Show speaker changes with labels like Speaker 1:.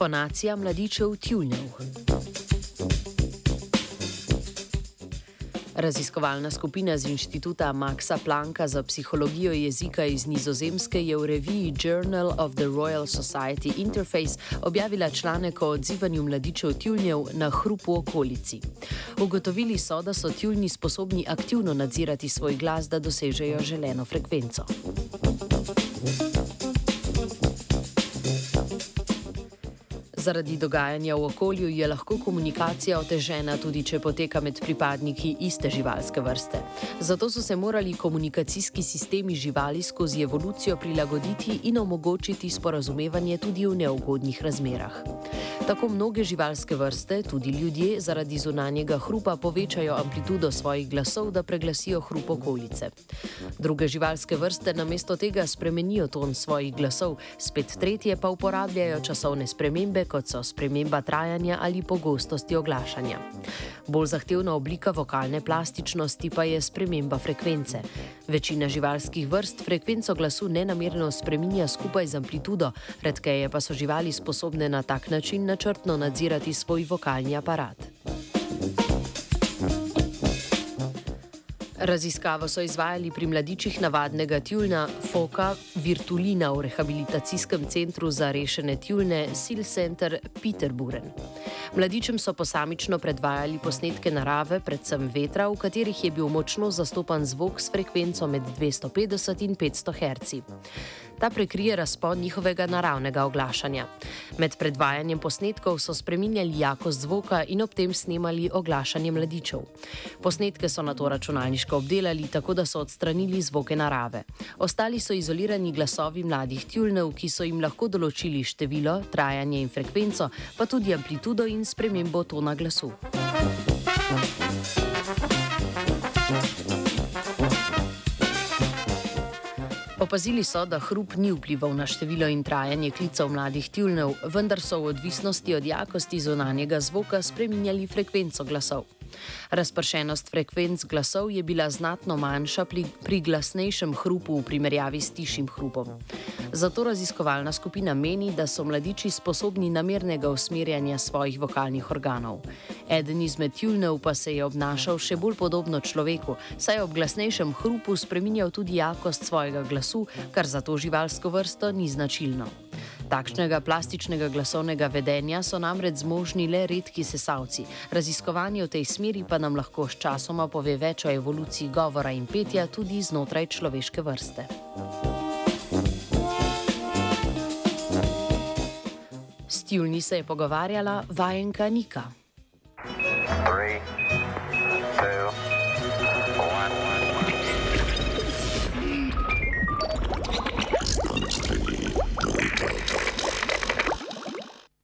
Speaker 1: Fonacija mladičev tjulnjev. Raziskovalna skupina z inštituta Maxa Plancka za psihologijo jezika iz Nizozemske je v reviji Journal of the Royal Society Interface objavila članek o odzivanju mladičev tjulnjev na hrup v okolici. Ugotovili so, da so tjulnji sposobni aktivno nadzirati svoj glas, da dosežejo želeno frekvenco. Zaradi dogajanja v okolju je lahko komunikacija otežena, tudi če poteka med pripadniki iste živalske vrste. Zato so se morali komunikacijski sistemi živali skozi evolucijo prilagoditi in omogočiti sporazumevanje tudi v neugodnih razmerah. Tako mnoge živalske vrste, tudi ljudje, zaradi zunanjega hrupa povečajo amplitudo svojih glasov, da preglasijo hrup okolice. Druge živalske vrste namesto tega spremenijo ton svojih glasov, spet tretje pa uporabljajo časovne spremembe, kot so sprememba trajanja ali pogostosti oglašanja. Bolj zahtevna oblika vokalne plastičnosti pa je sprememba frekvence. Večina živalskih vrst frekvenco glasu nenamerno spreminja skupaj z amplitudo, redkeje pa so živali sposobne na tak način načrtno nadzirati svoj vokalni aparat. Raziskavo so izvajali pri mladičih navadnega tjulna Foka Virtulina v rehabilitacijskem centru za rešene tjulne Sil Center Peterburen. Mladičem so posamično predvajali posnetke narave, predvsem vetra, v katerih je bil močno zastopan zvok s frekvenco med 250 in 500 Hz ta prekrije razpon njihovega naravnega oglašanja. Med predvajanjem posnetkov so spreminjali jakost zvoka in ob tem snemali oglašanje mladičev. Posnetke so na to računalniško obdelali, tako da so odstranili zvoke narave. Ostali so izolirani glasovi mladih tjulnev, ki so jim lahko določili število, trajanje in frekvenco, pa tudi amplitudo in spremembo tona glasu. Opazili so, da hrup ni vplival na število in trajanje klicev mladih tjulnev, vendar so v odvisnosti od jakosti zunanjega zvoka spreminjali frekvenco glasov. Razpršenost frekvenc glasov je bila znatno manjša pri, pri glasnejšem hrupu v primerjavi s tišim hrupom. Zato raziskovalna skupina meni, da so mladiči sposobni namernega usmerjanja svojih vokalnih organov. Eden izmed tjulnev pa se je obnašal še bolj podobno človeku, saj je ob glasnejšem hrupu spreminjal tudi jakost svojega glasu, kar za to živalsko vrsto ni značilno. Takšnega plastičnega glasovnega vedenja so namreč zmožni le redki sesalci. Raziskovanje v tej smeri pa nam lahko s časoma pove več o evoluciji govora in petja tudi znotraj človeške vrste. S tjulni se je pogovarjala vajenka Nika. Three.